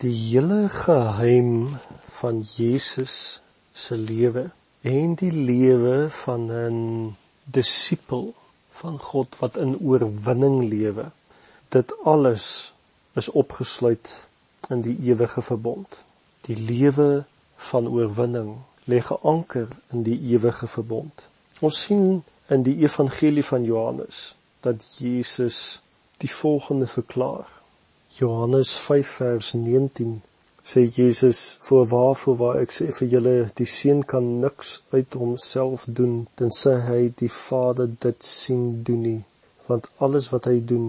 Die hele geheim van Jesus se lewe en die lewe van 'n disipel van God wat in oorwinning lewe. Dit alles is opgesluit in die ewige verbond. Die lewe van oorwinning lê geanker in die ewige verbond. Ons sien in die evangelie van Johannes dat Jesus die volgende verklaar. Johannes 5 vers 19 sê Jesus voorwaar voorwaar ek sê vir julle die seun kan niks uit homself doen tensy hy die Vader dit sien doen nie want alles wat hy doen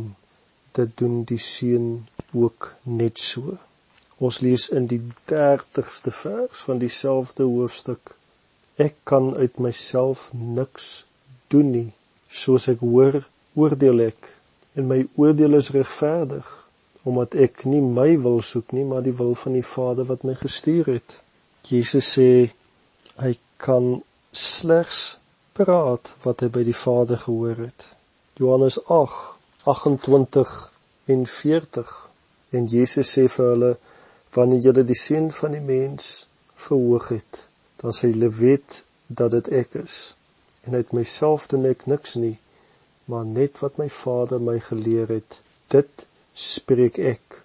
dit doen die seun ook net so. Ons lees in die 30ste vers van dieselfde hoofstuk ek kan uit myself niks doen nie soos ek hoor oordeel ek en my oordeel is regverdig omdat ek nie my wil soek nie, maar die wil van die Vader wat my gestuur het. Jesus sê hy kan slegs praat wat hy by die Vader gehoor het. Johannes 8:28 en 40 en Jesus sê vir hulle wanneer julle die seun van die mens verhoog het, dan sê julle weet dat dit ek is. En uit myself doen ek niks nie, maar net wat my Vader my geleer het. Dit spreek ek.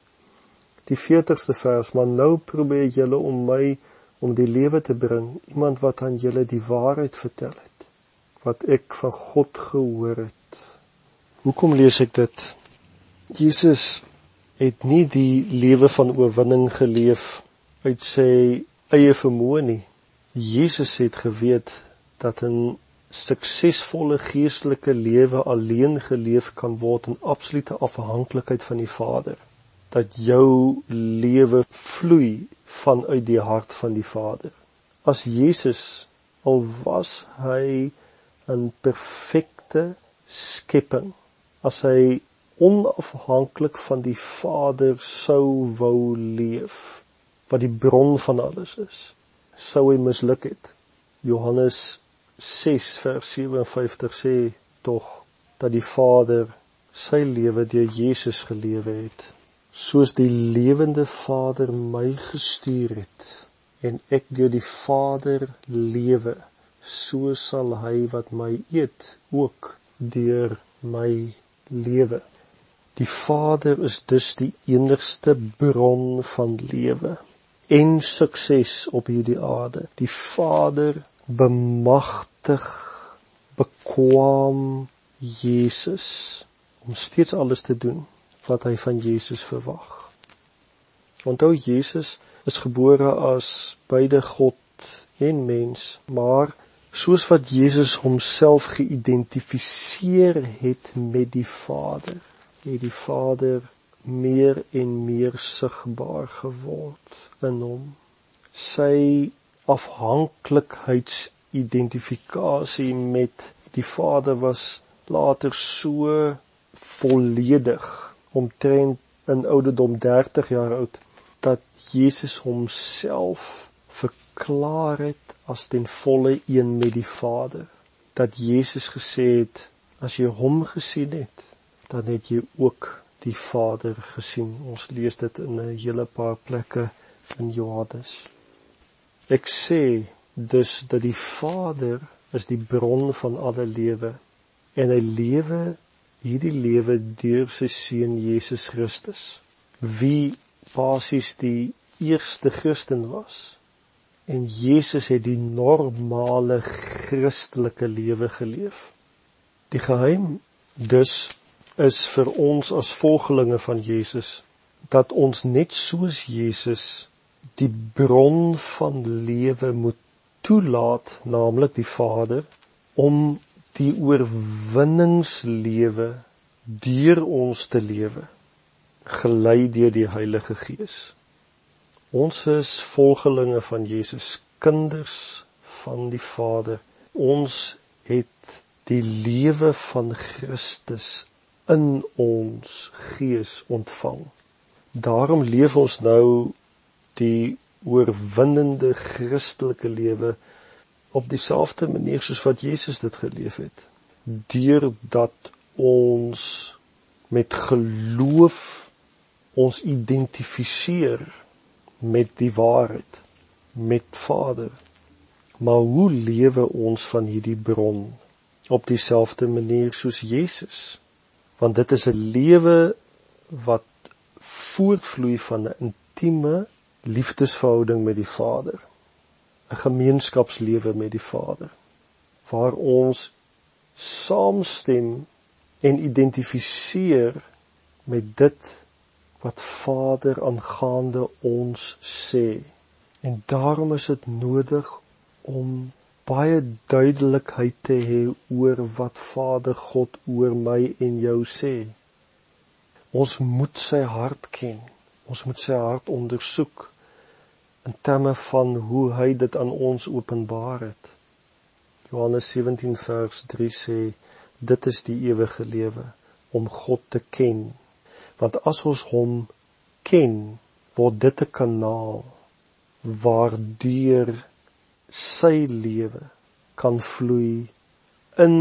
Die 40ste vers, maar nou probeer julle om my om die lewe te bring, iemand wat aan julle die waarheid vertel het, wat ek van God gehoor het. Hoekom lees ek dit? Jesus het nie die lewe van oorwinning geleef uit sy eie vermoë nie. Jesus het geweet dat 'n suksesvolle geestelike lewe alleen geleef kan word in absolute afhanklikheid van die Vader. Dat jou lewe vloei vanuit die hart van die Vader. As Jesus al was hy 'n perfekte skepping, as hy onafhanklik van die Vader sou wou leef, wat die bron van alles is, sou hy misluk het. Johannes 6 vers 57 sê tog dat die Vader sy lewe deur Jesus gelewe het soos die lewende Vader my gestuur het en ek deur die Vader lewe so sal hy wat my eet ook deur my lewe. Die Vader is dus die enigste bron van lewe en sukses op hierdie aarde. Die Vader bemagtig bekwam Jesus om steeds alles te doen wat hy van Jesus verwag. Onthou Jesus is gebore as beide God en mens, maar soos wat Jesus homself geïdentifiseer het met die Vader, het die Vader meer en meer sigbaar geword in hom. Sy afhanklikheidsidentifikasie met die Vader was later so volledig omtrent in ouderdom 30 jaar oud dat Jesus homself verklaar het as ten volle een met die Vader. Dat Jesus gesê het as jy hom gesien het dan het jy ook die Vader gesien. Ons lees dit in 'n hele paar plekke in Johannes Ek sê dus dat die Vader is die bron van alle lewe en hy lewe hierdie lewe deur sy seun Jesus Christus wie basies die eerste Christen was. En Jesus het die normale Christelike lewe geleef. Die geheim dus is vir ons as volgelinge van Jesus dat ons net soos Jesus die bron van lewe moet toelaat, naamlik die Vader, om die oorwinningslewe deur ons te lewe, gelei deur die Heilige Gees. Ons is volgelinge van Jesus, kinders van die Vader. Ons het die lewe van Christus in ons gees ontvang. Daarom leef ons nou die oorwinnende Christelike lewe op dieselfde manier soos wat Jesus dit geleef het. Deurdat ons met geloof ons identifiseer met die waarheid, met Vader. Maar hoe lewe ons van hierdie bron op dieselfde manier soos Jesus? Want dit is 'n lewe wat voortvloei van 'n intieme liefdesverhouding met die Vader. 'n Gemeenskapslewe met die Vader waar ons saamstem en identifiseer met dit wat Vader aangaande ons sê. En daarom is dit nodig om baie duidelikheid te hê oor wat Vader God oor my en jou sê. Ons moet sy hart ken. Ons moet sy hart ondersoek in terme van hoe hy dit aan ons openbaar het. Johannes 17 vers 3 sê dit is die ewige lewe om God te ken. Want as ons hom ken, word dit 'n kanaal waardeur sy lewe kan vloei in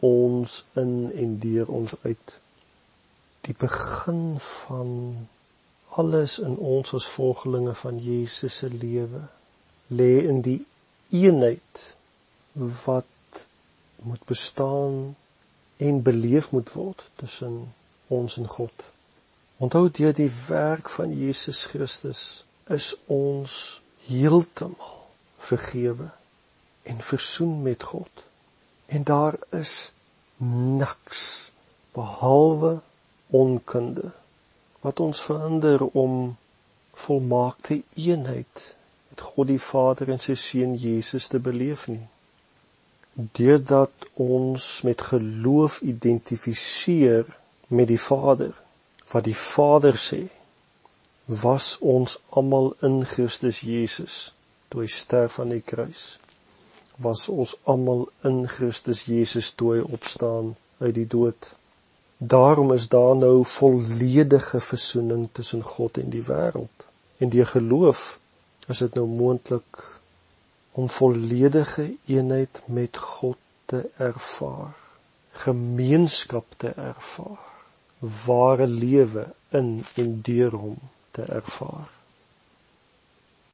ons in en deur ons uit. Die begin van alles in ons as volgelinge van Jesus se lewe lê in die eenheid wat moet bestaan en beleef moet word tussen ons en God. Onthou deur die werk van Jesus Christus is ons heeltemal vergewe en versoen met God. En daar is niks behalwe onkunde wat ons verhinder om volmaakte eenheid met God die Vader en sy seun Jesus te beleef nie. Deurdat ons met geloof identifiseer met die Vader, wat die Vader sê, was ons almal in Christus Jesus toe hy sterf aan die kruis. Was ons almal in Christus Jesus toe hy opstaan uit die dood. Daarom is daar nou volledige versoening tussen God en die wêreld. En deur geloof is dit nou moontlik om volledige eenheid met God te ervaar, gemeenskap te ervaar, ware lewe in en deur hom te ervaar.